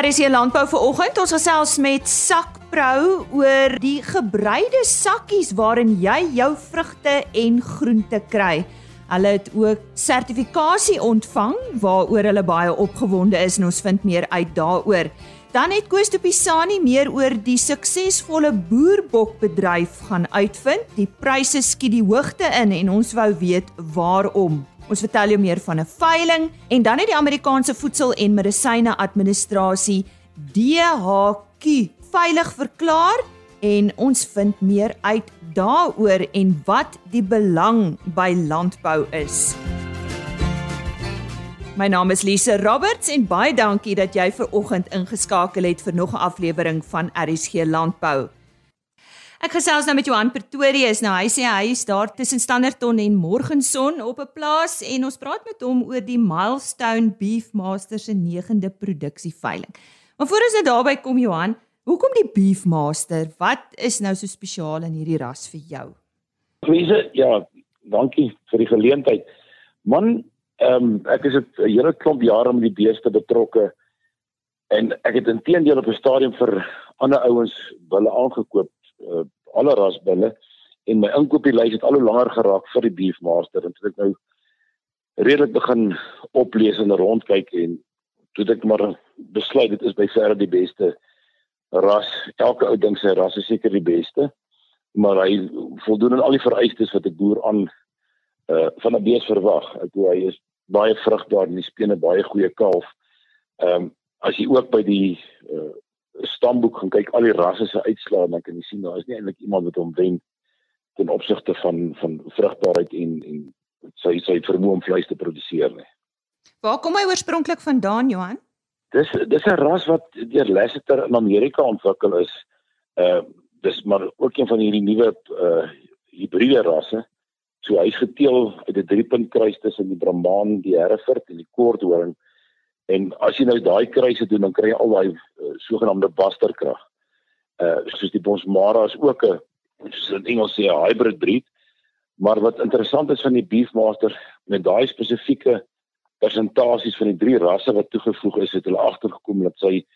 RC Landbou vanoggend. Ons gesels met Sakpro oor die gebreide sakkies waarin jy jou vrugte en groente kry. Hulle het ook sertifikasie ontvang waaroor hulle baie opgewonde is en ons vind meer uit daaroor. Dan het Koos Topisani meer oor die suksesvolle boerbokbedryf gaan uitvind. Die pryse skiet die hoogte in en ons wou weet waarom. Ons vertel jou meer van 'n veiling en dan het die Amerikaanse Voedsel en Medisyne Administrasie DHQ veilig verklaar en ons vind meer uit daaroor en wat die belang by landbou is. My naam is Lise Roberts en baie dankie dat jy ver oggend ingeskakel het vir nog 'n aflewering van RSG Landbou. Ek gesels nou met Johan Pretorius. Nou hy sê hy is daar tussen Standerton en Morgenson op 'n plaas en ons praat met hom oor die Milestone Beef Master se 9de produksieveiling. Maar voor ons net nou daarby kom Johan, hoekom die Beef Master? Wat is nou so spesiaal in hierdie ras vir jou? Lise, ja, dankie vir die geleentheid. Man, ehm um, ek is 'n hele klomp jare met die beeste betrokke en ek het intedeel op 'n stadium vir ander ouens hulle aangekoop uh, alle rasbulle en my inkopieslys het al hoe langer geraak vir die beefmaster. En toe ek nou redelik begin oplees en rondkyk en toe ek maar besluit dit is by verre die beste ras. Elke ou ding sy ras is seker die beste maar hy voldoen aan al die vereistes wat 'n boer aan uh, van 'n bees verwag. Ek hoe hy is baie vrugbaar en die spene baie goeie kalf. Ehm um, as jy ook by die uh, stamboek gaan kyk al die rasse se uitslae en dan kan jy sien daar is nie eintlik iemand wat hom wen ten opsigte van van vrugbaarheid en en sy sy vermoë om vleis te produseer nie. Waar kom hy oorspronklik vandaan Johan? Dis dis 'n ras wat deur Lasseter in Amerika ontwikkel is. Uh dis maar ook een van hierdie nuwe uh hibriede rasse. So hy's geteel uit 'n driepunt kruis tussen die Brahman, die Hereford en die Korthoorn. En as jy nou daai kruise doen, dan kry jy al daai uh, sogenaamde basterkrag. Uh soos die Bonsmara is ook 'n soos in Engels sê 'n hybrid breed. Maar wat interessant is van die Beefmaster met daai spesifieke persentasies van die drie rasse wat toegevoeg is, het hulle agtergekom dat sy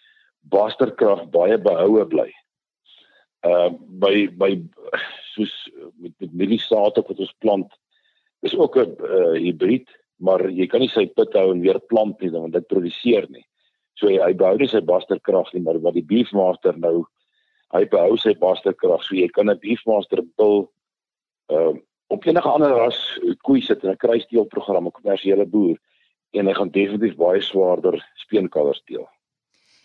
basterkrag baie behoue bly. Uh by by soos met met mieliesate wat ons plant is ook 'n uh, hibrid maar jy kan nie sy put hou en weer plant nie want dit produseer nie. So hy, hy behou nie sy basterkrag nie, maar wat die beefmaster nou hy behou sy basterkrag. So jy kan 'n beefmaster bil ehm uh, op enige ander ras koei sit in 'n kruisteel program, 'n kommersiële boer en hy gaan definitief baie swaarder speenkalvers deel.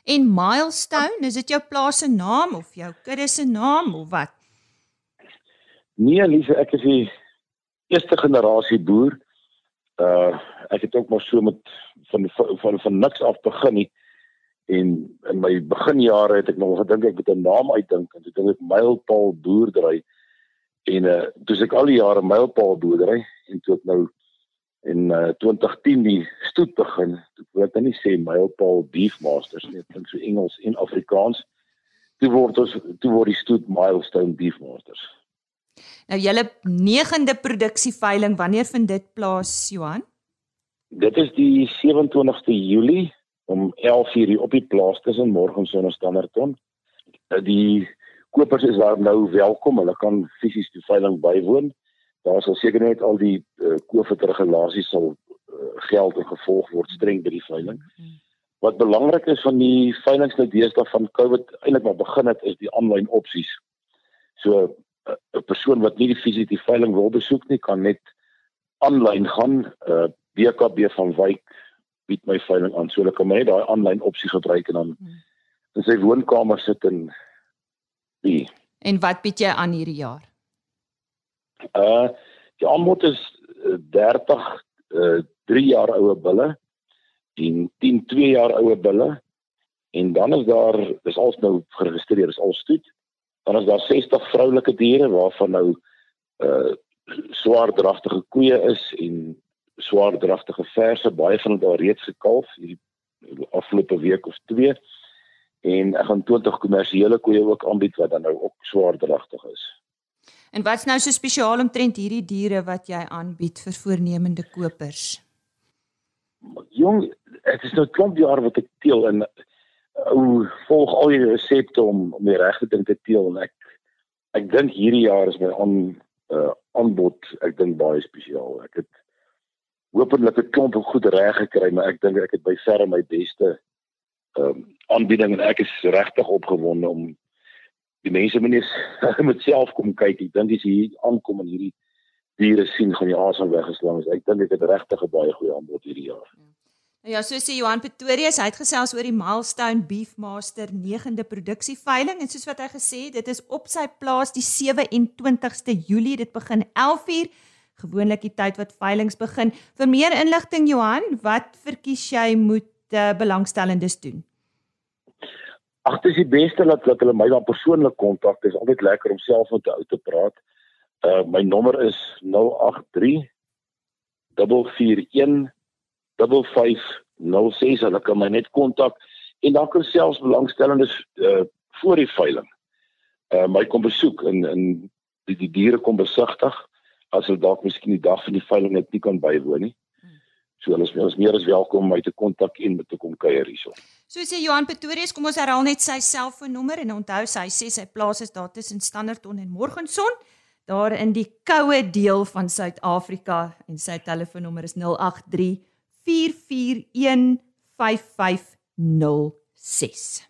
En Milestone, is dit jou plaas se naam of jou kudde se naam of wat? Nee, liefie, ek is die eerste generasie boer uh ek het ook maar so met van van van, van niks af begin nie. En in my beginjare het ek nog gedink ek moet 'n naam uitdink en toe dink ek Mylpaal boerdery. En uh toe ek al die jare Mylpaal boerdery en toe ek nou in uh 2010 die stoet begin toe dit nou nie sê Mylpaal beef masters nie dit klink so Engels en Afrikaans. Toe word ons toe word die stoet milestone beef masters Nou julle 9de produksieveiling, wanneer vind dit plaas, Johan? Dit is die 27ste Julie om 11:00 op die plaas tussen Morgenson en Standerton. Nou, die kopers is daar nou welkom. Hulle kan fisies die veiling bywoon. Daar sal seker net al die uh, COVID regulasies sal uh, geld en gevolg word streng by die veiling. Wat belangrik is van die veilings nou deesdae van COVID eintlik maar begin het is die aanlyn opsies. So 'n persoon wat nie die fisiese veiling wil besoek nie, kan net aanlyn gaan. Uh BKB van Wyk bied my veiling aan. So hulle kan net daai aanlyn opsie gebruik en dan hmm. in sy woonkamer sit en die. En wat bied jy aan hierdie jaar? Uh die aanbod is 30 uh 3 jaar oue bulle en 10 2 jaar oue bulle en dan is daar dis als nou geregistreer is al stoet dan is daar 60 vroulike diere waarvan nou uh swaardragtige koeie is en swaardragtige verse baie van hulle daar reeds gekalf hierdie afgelope week of twee en ek gaan 20 kommersiële koeie ook aanbied wat dan nou ook swaardragtig is. En wat's nou so spesiaal omtrent hierdie diere wat jy aanbied vir voornemende kopers? Jong, dit is nou klomp jaar wat ek teel en ou volg al die resepte om om die regte ding te teel en ek ek dink hierdie jaar is my aan uh, aanbod ek dink baie spesiaal. Ek het hopelik 'n klomp goed reg gekry, maar ek dink ek het by verre my beste ehm um, aanbieding en ek is regtig opgewonde om die mense moet net met self kom kyk. Ek dink as hier aankom en hierdie diere sien gaan die asem weggeslaan. Ek dink ek het regtig 'n baie goeie aanbod hierdie jaar. Ja. Nou ja, so sê Johan Pretorius, hy het gesels oor die Milestone Beefmaster 9de produksieveiling en soos wat hy gesê het, dit is op sy plaas die 27ste Julie, dit begin 11uur, gewoonlik die tyd wat veilings begin. Vir meer inligting Johan, wat verkies jy moet uh, belangstellendes doen? Ag, dit is die beste dat dat hulle my dan persoonlik kontak. Dit is altyd lekker om self met 'n ou te praat. Uh my nommer is 083 441 5506 hulle kan my net kontak en dan kan selfs belangstellendes uh, voor die veiling uh, my kom besoek en en die, die diere kom besigtig as hulle dalk miskien die dag van die veiling net nie kan bywoon nie. So hulle is, is meer as welkom om my te kontak en met te kom kuier hierso. So sê Johan Pretorius, kom ons herhaal net sy selfoonnommer en onthou sy sê sy plaas is daar tussen Standerton en Morgenson daar in die koue deel van Suid-Afrika en sy telefoonnommer is 083 4415506.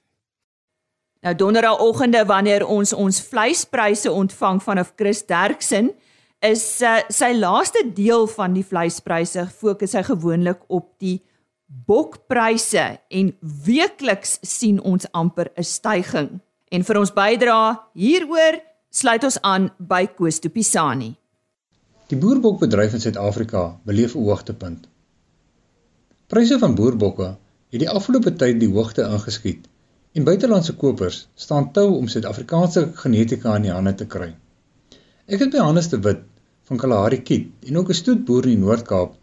Nou donderdagoggende wanneer ons ons vleispryse ontvang vanaf Chris Derksen is uh, sy laaste deel van die vleispryse fokus hy gewoonlik op die bokpryse en weekliks sien ons amper 'n styging. En vir ons bydra hieroor sluit ons aan by Koos Tupisani. Die boerbokbedryf in Suid-Afrika beleef 'n hoogtepunt. Pryse van boerbokke het die afgelope tyd die hoogte ingeskiet en buitelandse kopers staan tou om Suid-Afrikaanse genetika in die hande te kry. Ek het by Hannes de Wit van Kalahari Kiet en ook 'n stoetboer in die Noord-Kaap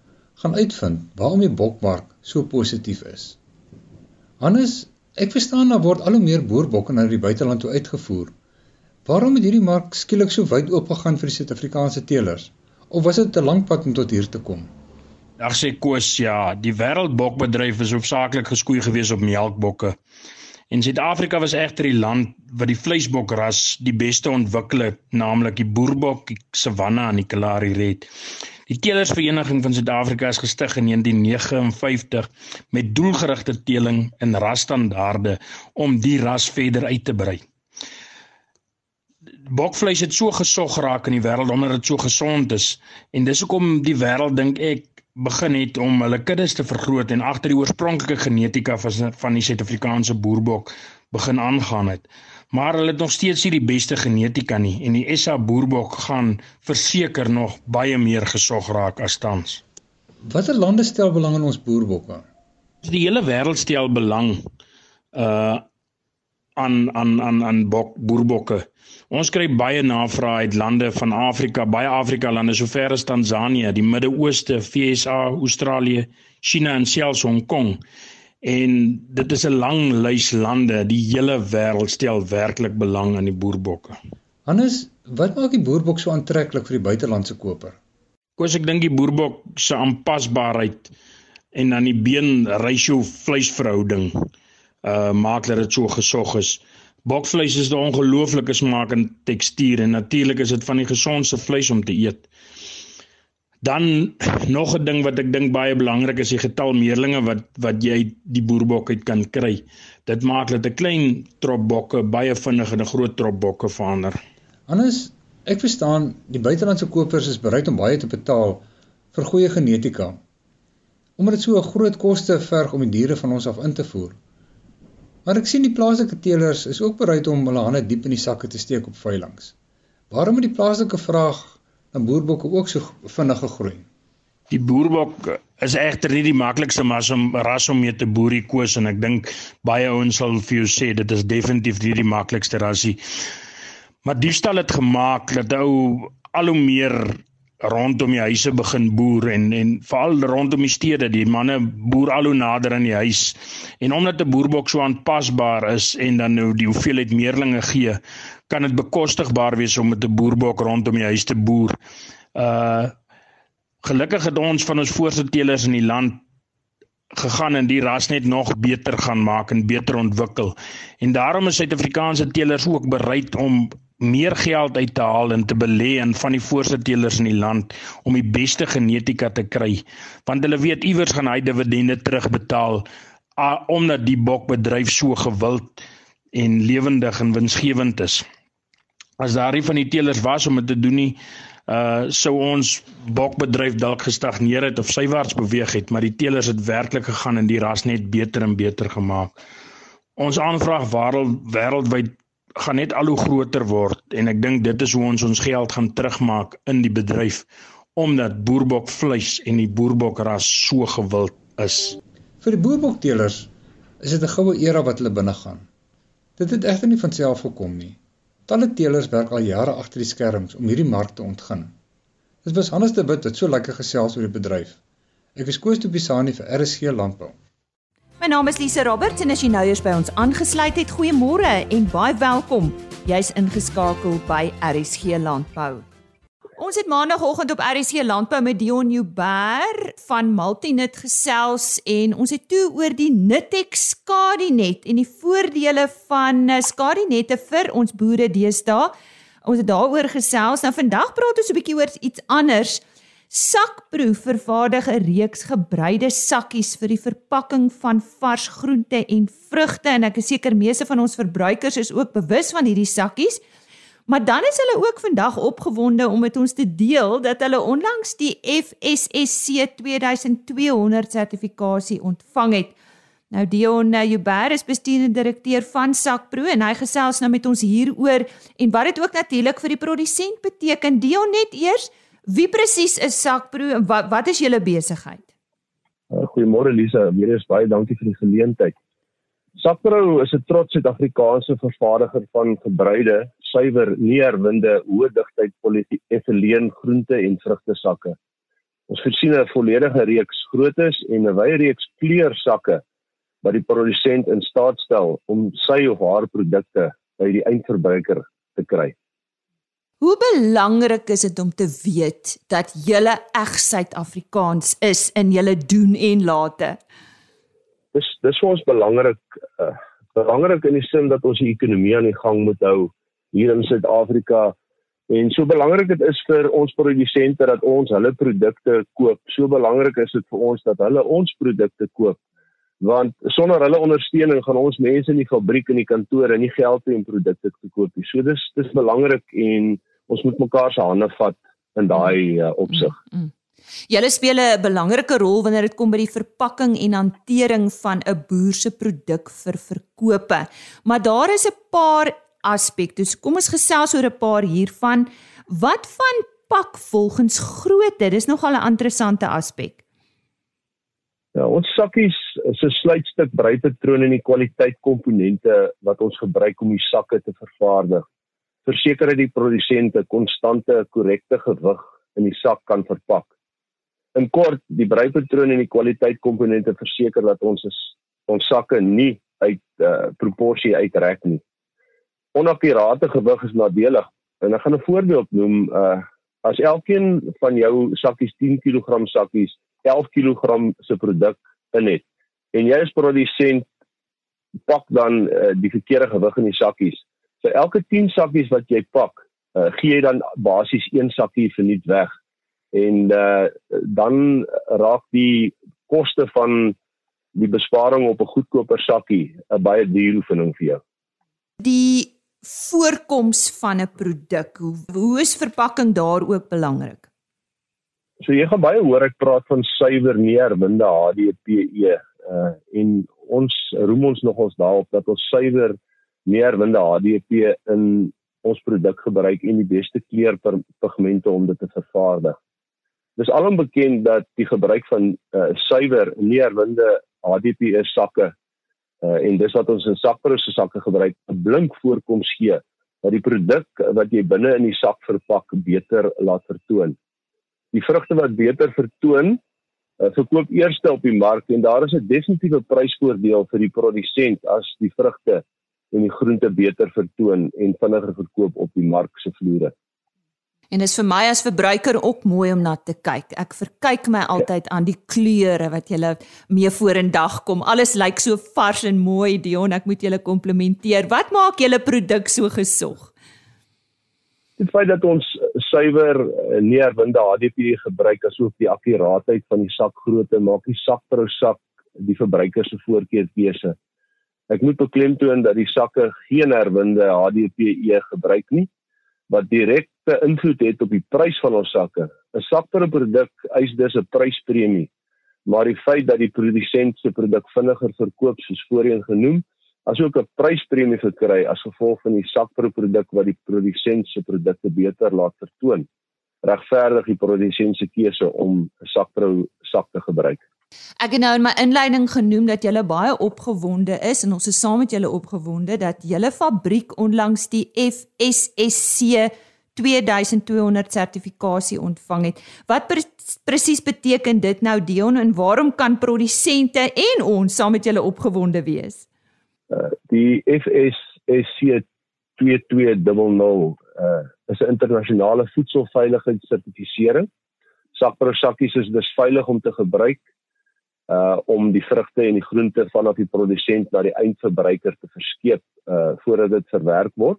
gaan uitvind waarom die bokmark so positief is. Hannes, ek verstaan daar word al hoe meer boerbokke na die buiteland toe uitgevoer. Waarom het hierdie mark skielik so wyd oopgegaan vir die Suid-Afrikaanse teelers? Of was dit 'n lang pad om tot hier te kom? Ag sê Koos, ja, die wêreldbokbedryf is hoofsaaklik geskoei gewees op melkbokke. En Suid-Afrika was egter die land wat die vleisbokras die beste ontwikkel het, naamlik die boerbok, die Savanna en die Kalahari Red. Die Teelersvereniging van Suid-Afrika is gestig in 1959 met doelgerigte teeling en rasstandaarde om die ras verder uit te brei. Bokvleis het so gesog geraak in die wêreld omdat dit so gesond is en dis hoekom die wêreld dink ek begin het om hulle kuddes te vergroot en agter die oorspronklike genetika van van die Suid-Afrikaanse boerbok begin aangaan het. Maar hulle het nog steeds nie die beste genetika nie en die SA boerbok gaan verseker nog baie meer gesog raak as tans. Watter lande stel belang in ons boerbokke? Die hele wêreld stel belang uh aan aan aan aan bok boerbokke. Ons kry baie navrae uit lande van Afrika, baie Afrika lande sover as Tansanië, die Midde-Ooste, VSA, Australië, China en selfs Hong Kong. En dit is 'n lang lys lande, die hele wêreld stel werklik belang in die boerbokke. Hannes, wat maak die boerbok so aantreklik vir die buitelandse koper? Koos ek dink die boerbok se aanpasbaarheid en dan die been ratio vleisverhouding uh maak dat dit so gesog is. Bokvleis is 'n ongelooflike smaak en tekstuur en natuurlik is dit van die gesondste vleis om te eet. Dan nog 'n ding wat ek dink baie belangrik is die getal meerlinge wat wat jy die boerbok uit kan kry. Dit maak dat 'n klein trop bokke baie vinnig in 'n groot trop bokke verander. Anders ek verstaan die buitelandse kopers is bereid om baie te betaal vir goeie genetika. Omdat dit so 'n groot koste verg om die diere van ons af in te voer. Maar ek sien die plaaslike teelers is ook bereid om hulle hande diep in die sakke te steek op veilinge. Waarom het die plaaslike vraag na boerbokke ook so vinnig gegroei? Die boerbok is egter nie die maklikste mas om ras om mee te boer hier koes en ek dink baie ouens sal vir jou sê dit is definitief nie die maklikste rasie. Maar diefstal het gemaak dat ou al hoe meer rondom die huise begin boer en en veral rondom die stede die manne boer al hoe nader aan die huis en omdat 'n boerbok so aanpasbaar is en dan nou die hoeveelheid meerlinge gee kan dit bekostigbaar wees om met 'n boerbok rondom die huis te boer. Uh gelukkig het ons van ons voorste teelers in die land gegaan en die ras net nog beter gaan maak en beter ontwikkel. En daarom is Suid-Afrikaanse teelers ook bereid om meer geld uit te haal en te belê in van die voorste teelers in die land om die beste genetika te kry. Want hulle weet iewers gaan hy dividende terugbetaal omdat die bokbedryf so gewild en lewendig en winsgewend is. As daar nie van die teelers was om dit te doen nie, uh sou ons bokbedryf dalk gestagneer het of sywaarts beweeg het, maar die teelers het werklik gegaan en die ras net beter en beter gemaak. Ons aanvraag wêreldwyd gaan net al hoe groter word en ek dink dit is hoe ons ons geld gaan terugmaak in die bedryf omdat boerbokvleis en die boerbokras so gewild is. Vir die boerbokteelers is dit 'n goue era wat hulle binne gaan. Dit het egter nie van self gekom nie. Talle teelers werk al jare agter die skerms om hierdie mark te ontgin. Dit was Hannes de Wit wat so lekker gesels oor die bedryf. Ek is Koos de Pisani vir RSG Landbou. My naam is Lise Roberts en as jy nou eers by ons aangesluit het, goeiemôre en baie welkom. Jy's ingeskakel by RSG Landbou. Ons het maandagooggend op RSC Landbou met Dion Jouber van Multinut gesels en ons het toe oor die Nitex Skadinet en die voordele van eh, Skadinette vir ons boere deesdae. Ons het daaroor gesels. Nou vandag praat ons 'n bietjie oor iets anders. Sakproef vervaardig 'n reeks gebreide sakkies vir die verpakking van vars groente en vrugte en ek is seker meeste van ons verbruikers is ook bewus van hierdie sakkies. Maar dan is hulle ook vandag opgewonde om met ons te deel dat hulle onlangs die FSSC 2200 sertifikasie ontvang het. Nou Dion Jouber is bestuurende direkteur van Sakpro en hy gesels nou met ons hieroor en wat dit ook natuurlik vir die produsent beteken. Dion net eers, wie presies is Sakpro en wat wat is julle besigheid? Goeiemôre Lisa, weer eens baie dankie vir die geleentheid. Sakpro is 'n trots Suid-Afrikaanse vervaardiger van gebruide suiwer neerwinde hoë digtheid polietyleen groente en vrugte sakke. Ons voorsien 'n volledige reeks grootes en 'n wye reeks kleursakke wat die produsent in staat stel om sy of haar produkte by die eindverbruiker te kry. Hoe belangrik is dit om te weet dat julle eg Suid-Afrikaans is in julle doen en late? Dis dis vir ons belangrik uh, belangrik in die sin dat ons die ekonomie aan die gang moet hou hier in Suid-Afrika. En so belangrik dit is vir ons produsente dat ons hulle produkte koop. So belangrik is dit vir ons dat hulle ons produkte koop. Want sonder hulle ondersteuning gaan ons mense in die fabriek en die kantore nie geld hê om produkte te koop nie. So dis dis belangrik en ons moet mekaar se hande vat in daai uh, opsig. Mm, mm. Julle speel 'n belangrike rol wanneer dit kom by die verpakking en hantering van 'n boer se produk vir verkope. Maar daar is 'n paar aspekte. So kom ons gesels oor 'n paar hiervan. Wat van pak volgens grootte? Dis nogal 'n interessante aspek. Ja, ons sakkies is 'n sluitstuk breipatroon en die kwaliteit komponente wat ons gebruik om die sakke te vervaardig. Verseker dat die produsente konstante korrekte gewig in die sak kan verpak. In kort, die breipatroon en die kwaliteit komponente verseker dat ons is, ons sakke nie uit uh, proporsie uitrek nie onakkuraate gewig is nadelig. En ek gaan 'n voorbeeld noem, uh as elkeen van jou sakkies 10 kg sakkies 11 kg se produk in het en jy as produsent pak dan uh, die verkeerde gewig in die sakkies. So elke 10 sakkies wat jy pak, uh, gee jy dan basies een sakkie verniet weg. En uh dan raak die koste van die besparing op 'n goedkoper sakkie 'n baie duur oefening vir jou. Die voorkoms van 'n produk. Hoe, hoe is verpakking daar ook belangrik? So jy gaan baie hoor ek praat van suiwer neerwinde HDPE uh en ons roem ons nog ons daarop dat ons suiwer neerwinde HDPE in ons produk gebruik en die beste kleurpigmente om dit te vervaardig. Dis alom bekend dat die gebruik van uh suiwer neerwinde HDPE sakke uh, en dis wat ons in sakprose sakke gebruik blink voorkoms gee dat die produk wat jy binne in die sak verpak beter laat vertoon. Die vrugte wat beter vertoon, uh, verkoop eerste op die mark en daar is 'n definitiewe prysvoordeel vir die produsent as die vrugte en die groente beter vertoon en vinniger verkoop op die mark se vloere. En is vir my as verbruiker ook mooi om na te kyk. Ek verkyk my altyd aan die kleure wat julle mee vorendag kom. Alles lyk so vars en mooi, Dion. Ek moet julle komplimenteer. Wat maak julle produk so gesog? Die feit dat ons suiwer eh, neerwinde HDP gebruik asook die akkuraatheid van die sakgrootte maak die sak per sak die verbruiker se voorkeurkeuse. Ek moet beklemtoon dat die sakke geen herwinde HDPE gebruik nie wat direkte invloed het op die prys van ons sakke. 'n Sak per produk eis dus 'n pryspremie, maar die feit dat die produsent se produk vinniger verkoop soos voorheen genoem, asook 'n pryspremie verkry as gevolg van die sak per produk wat die produsent se produkte beter laat vertoon, regverdig die produsent se keuse om 'n sak per sak te gebruik. Ek het nou in my inleiding genoem dat jy baie opgewonde is en ons is saam met julle opgewonde dat julle fabriek onlangs die FSSC 2200 sertifikasie ontvang het. Wat pre presies beteken dit nou Dion en waarom kan produsente en ons saam met julle opgewonde wees? Die FSSC 2200 uh, is 'n internasionale voedselveiligheidssertifisering. Sakprosakkies is dus veilig om te gebruik uh om die vrugte en die groente vanaf die produsent na die eindverbruiker te verskeep uh voordat dit verwerk word.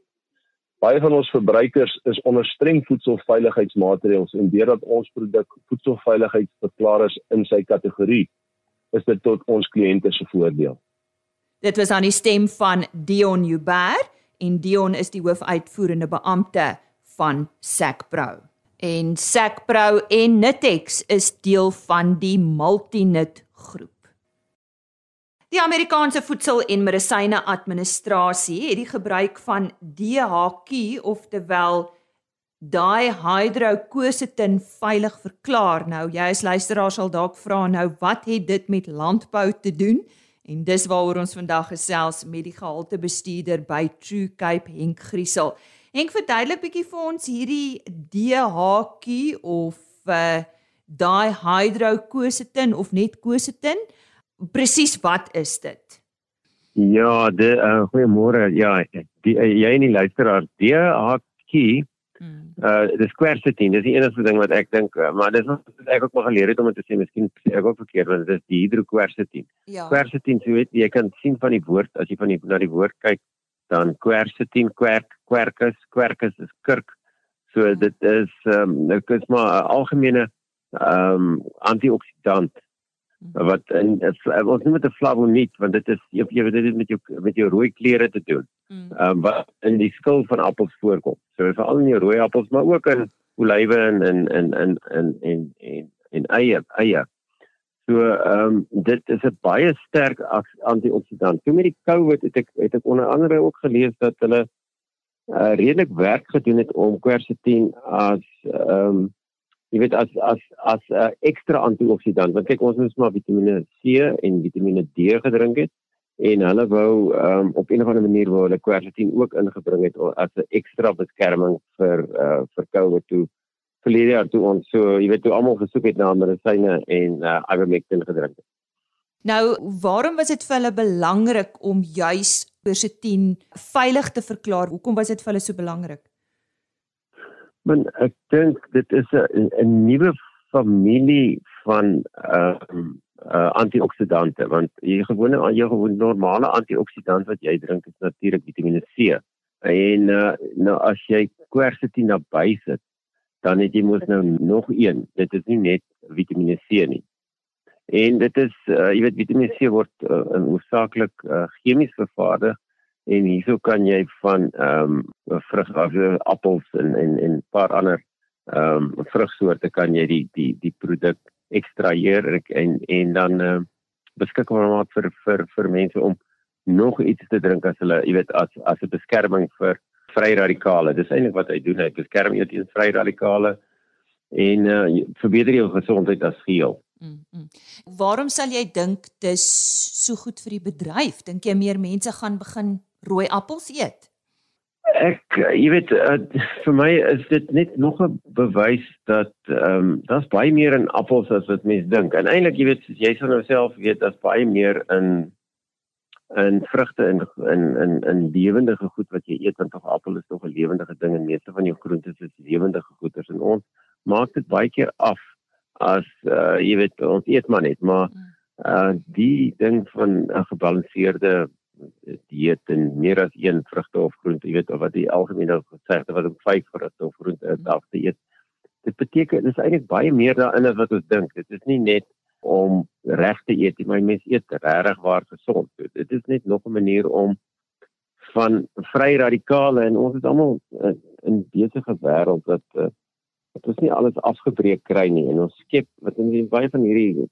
Baie van ons verbruikers is onder streng voedselveiligheidsmaatreëls en deurdat ons produk voedselveiligheid verklaar is in sy kategorie, is dit tot ons kliënte se voordeel. Dit was aan die stem van Dion Uber en Dion is die hoofuitvoerende beampte van Sakpro. En Sakpro en Nitex is deel van die Multinut groep. Die Amerikaanse Voedsel- en Medisyne Administrasie het die gebruik van DHQ oftewel dihydroquercetin veilig verklaar. Nou jy as luisteraar sal dalk vra nou wat het dit met landbou te doen? En dis waaroor ons vandag gesels met die gehaltebestuurder by True Cape Henk Griesel. Henk verduidelik bietjie vir ons hierdie DHQ of uh dihydroquercetin of net quercetin. Presies wat is dit? Ja, de uh, goeiemôre. Ja, die uh, jy en die luisteraar, DHQ Hmm. Uh dis quercetin, dis die enigste ding wat ek dink, uh, maar dis wat ek ook maar geleer het om te sê, miskien ek ook verkeerd, want dit is dihydroquercetin. Ja. Quercetin, so weet jy kan sien van die woord as jy van die na die woord kyk, dan quercetin, querc, quercus, quercus is kurk. So hmm. dit is ehm um, dit is maar 'n algemene ehm um, antioksidant wat in ons noem dit 'n flavonoid want dit is jy, weet dit het met jou met jou rooi kleure te doen. Mm. Ehm um, wat in die skil van appels voorkom. So veral in die rooi appels maar ook in olywe en in in in in en en en eie eie. So ehm um, dit is 'n baie sterk antioksidant. Toe met die COVID het ek het ek onder andere ook gelees dat hulle uh, redelik werk gedoen het om quercetin as ehm um, jy weet as as as 'n uh, ekstra antioksidant want kyk ons moet maar Vitamiene C en Vitamiene D gedrink het en hulle wou um, op 'n of ander manier wou hulle quercetin ook ingebring het as 'n ekstra beskerming vir uh, vir COVID toe verlede jaar toe ons so jy weet toe almal gesoek het na medisyne en uh, ivermectin gedrink het. Nou, waarom was dit vir hulle belangrik om juis quercetin veilig te verklaar? Hoekom was dit vir hulle so belangrik? Men ek dink dit is 'n nuwe familie van ehm uh, uh, antioksidante want jy gewone jy gewone normale antioksidant wat jy drink is natuurlik Vitamiene C. En uh, nou as jy quercetin naby sit, dan het jy mos nou nog een. Dit is nie net Vitamiene C nie. En dit is uh, jy weet Vitamiene C word uh, hoofsaaklik uh, chemies vervaardig en hierso kan jy van ehm um, vrug af appels en en en 'n paar ander ehm um, vrugsoorte kan jy die die die produk ekstraheer en en dan ehm uh, beskikbaar maak vir vir vir mense om nog iets te drink as hulle jy weet as as 'n beskerming vir vry radikale. Dis eintlik wat hy doen, hy beskerm jou teen vry radikale en uh, verbeter jou gesondheid as geheel. Mm, mm. Waarom sal jy dink dis so goed vir die bedryf? Dink jy meer mense gaan begin rooi appels eet? Ek jy weet uh, vir my is dit net nog 'n bewys dat ehm um, daar's baie meer in appels as wat mense dink. En eintlik jy weet jy sal nou self weet daar's baie meer in in vrugte en in in in lewendige goed wat jy eet want tog appel is tog 'n lewendige ding en meeste van jou groentes is lewendige goeders en ons maak dit baie keer af as uh, jy weet ons eet maar net maar uh, die ding van 'n gebalanseerde dieet en meer as een vrugte of groente jy weet of wat die algemene gesegde wat om 5 vrugte of groente 'n dag te eet dit beteken dis eintlik baie meer daarin as wat ons dink dit is nie net om reg te eet. My mens eet regtig waar gesond. Dit is net nog 'n manier om van vry radikale en ons is almal in 'n besige wêreld wat uh, wat ons nie alles afgebreek kry nie en ons skep wat in die baie van hierdie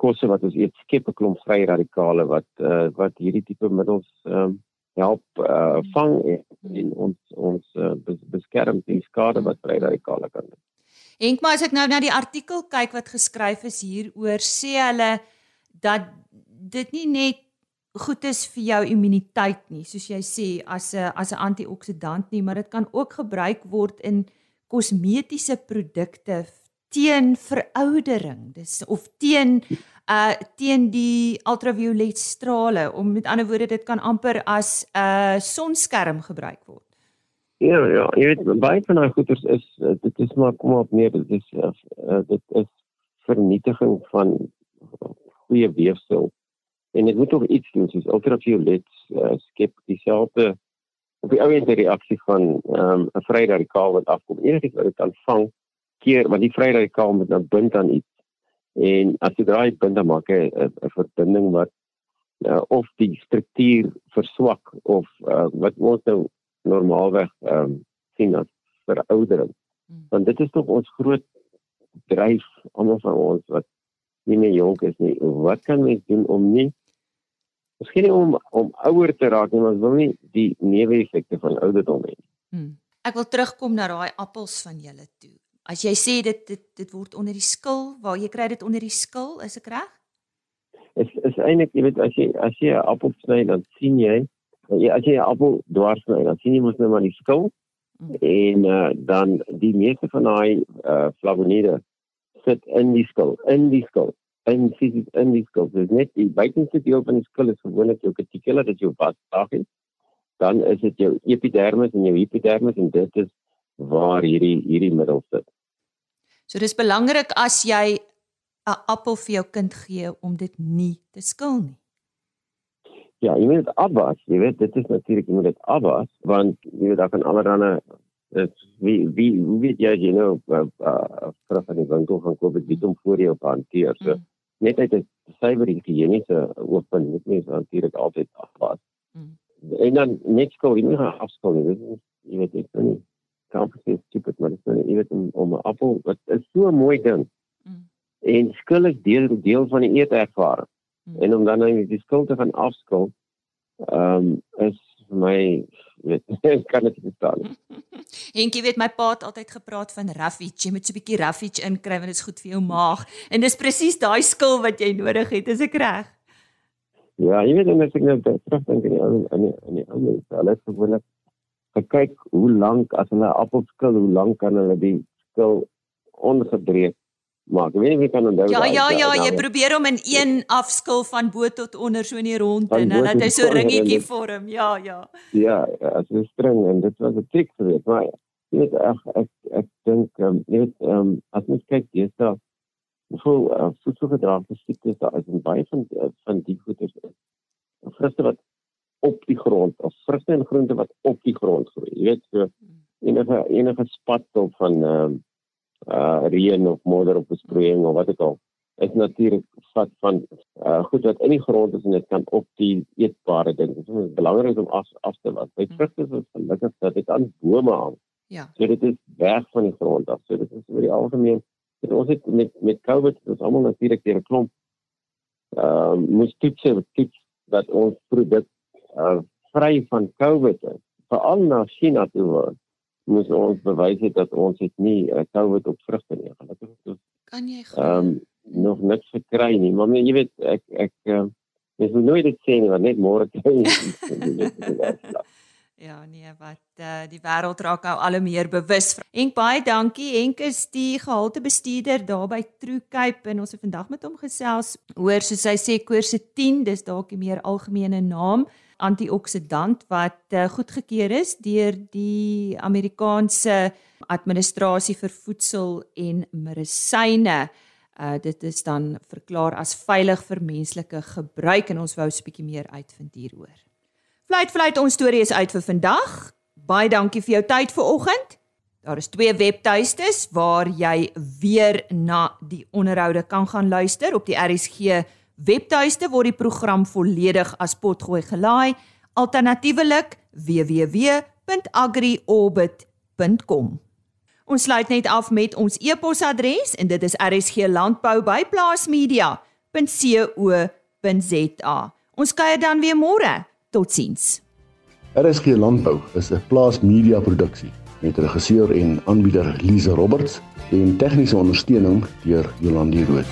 kosse wat ons eet skep 'n klomp vry radikale wat uh, wat hierdie tipe middels um, help uh, vang en, en ons ons uh, beskerm teen skade wat vry radikale kan doen. Henk, maar as ek nou na die artikel kyk wat geskryf is hieroor, sê hulle dat dit nie net goed is vir jou immuniteit nie, soos jy sê as 'n as 'n antioksidant nie, maar dit kan ook gebruik word in kosmetiese produkte teen veroudering. Dis of teen uh teen die ultraviolet strale. Om met ander woorde, dit kan amper as 'n uh, sonskerm gebruik word. Ja, ja, jy weet baie van daai goeders is eh, dit is maar kom op neer dit is uh, dit is vernietiging van goeie weefsel. En dit moet tog iets doen soos ultraviolet uh, skep dieselfde op die ouende reaksie van ehm, 'n um, vrye radikaal wat afkom. Enigiets wat dit kan vang keer want die vrye radikaal moet nou bind aan iets. En as jy daai dan maak 'n verbinding wat uh, of die struktuur verswak of uh, wat ons nou normaalweg ehm um, sien as veroudering. Hmm. Want dit is tog ons groot dryf almal van ons wat nie meer jonk is nie. Wat kan mens doen om nie Miskien om om ouer te raak en ons wil nie die neeweffekte van ouderdom hê. Hmm. Ek wil terugkom na daai appels van julle toe. As jy sê dit dit dit word onder die skil, waar jy kry dit onder die skil, is ek reg? Is is eintlik jy weet as jy as jy 'n appel sny dan sien jy as jy 'n appel dwars sny, dan sien jy mos nou maar die skil. Mm. En uh, dan die meeste van daai uh, flavonide sit in die skil, in die skil. En dis in die skil. Dis net die buitenste deel van die skil is gewoonlik jou cuticula dat jou wasdag is. Dan is dit jou epidermis en jou hypodermis en dit is waar hierdie hierdie middel sit. So dis belangrik as jy 'n appel vir jou kind gee om dit nie te skil nie. Ja, jy moet dit afwas. Jy weet dit is natuurlik jy moet dit afwas want jy weet daar kan allerlei dit wie wie wie weet jy jy nou vir van die winkel gaan koop dit om voor jou te hanteer. So mm. net uit 'n suiwer higiëniese ooppunt moet mens natuurlik altyd afwas. Mm. En dan net gou jy moet afskool nie. Dit is jy weet ek dan kan presies stupid maar dit is jy weet om om 'n appel wat is so 'n mooi ding. Mm. En skil is deel deel van die eetervaring. Hmm. En om dan nou die skuld te gaan afskuld, ehm um, is vir my weet kan dit nie verstaan. Henkie weet my pa het altyd gepraat van Raffich, jy moet so 'n bietjie Raffich inkry want dit is goed vir jou maag. En dis presies daai skil wat jy nodig het, is ek reg? Ja, jy weet as ek nou terug dink aan die aan die aan die ander, hulle het gewoonlik gekyk hoe lank as hulle appelskil, hoe lank kan hulle die skil ongebreek maak. Ek weet nie wie kan onthou Ja, ja, ja, jy probeer om in een afskil van bo tot onder so in die rond en dan het hy so ringetjie vorm. Ja, ja. Ja, as ja, 'n string en dit was 'n trick geweest, maar jy weet ek ek ek dink um, jy weet um, as mens kyk dis daar hoeveel uh, voedselgedrag beskikbaar is daar is en baie van uh, van die goed is vrugte wat op die grond of vrugte en groente wat op die grond groei. Jy weet so enige enige spat of van ehm um, uh reën of modder op besproeiing of wat ook al is natuurlik vat van uh goed wat in die grond is en dit kan op die eetbare ding. Dit is belangrik om af af te was. By vrugte is dit gelukkig dat dit aan bome hang. Ja. So dit is weg van die grond af. So dit is oor die algemeen dit ons het met met COVID dit is almal natuurlik deur 'n klomp uh moes toets toets dat ons produk uh vry van COVID is. Veral na China toe word moes ons bewys het dat ons het nie uh, COVID op vrugte nie. Gelukkig het ons kan jy ehm um, nog niks gekry nie, maar jy weet ek ek uh, mens moet nooit dit sê nie want net môre kry jy Ja, nee, wat uh, die wêreld raak nou al meer bewus. En baie dankie. Henk is die gehalte bestuurder daar by True Cape en ons het vandag met hom gesels oor soos hy sê koorse 10, dis dalk 'n meer algemene naam antioksidant wat uh, goedgekeur is deur die Amerikaanse administrasie vir voedsel en medisyne. Uh dit is dan verklaar as veilig vir menslike gebruik en ons wou 'n bietjie meer uitvind hieroor. Fluit fluit ons storie is uit vir vandag. Baie dankie vir jou tyd vanoggend. Daar is twee webtuistes waar jy weer na die onderhoude kan gaan luister op die RSG webtuiste word die program volledig as potgooi gelaai. Alternatiefelik www.agriorbit.com. Ons sluit net af met ons e-posadres en dit is rsglandbou@plaasmedia.co.za. Ons kuier dan weer môre. Totsiens. RSG Landbou is 'n plaasmedia produksie met regisseur en aanbieder Lize Roberts en tegniese ondersteuning deur Jolande Rooi.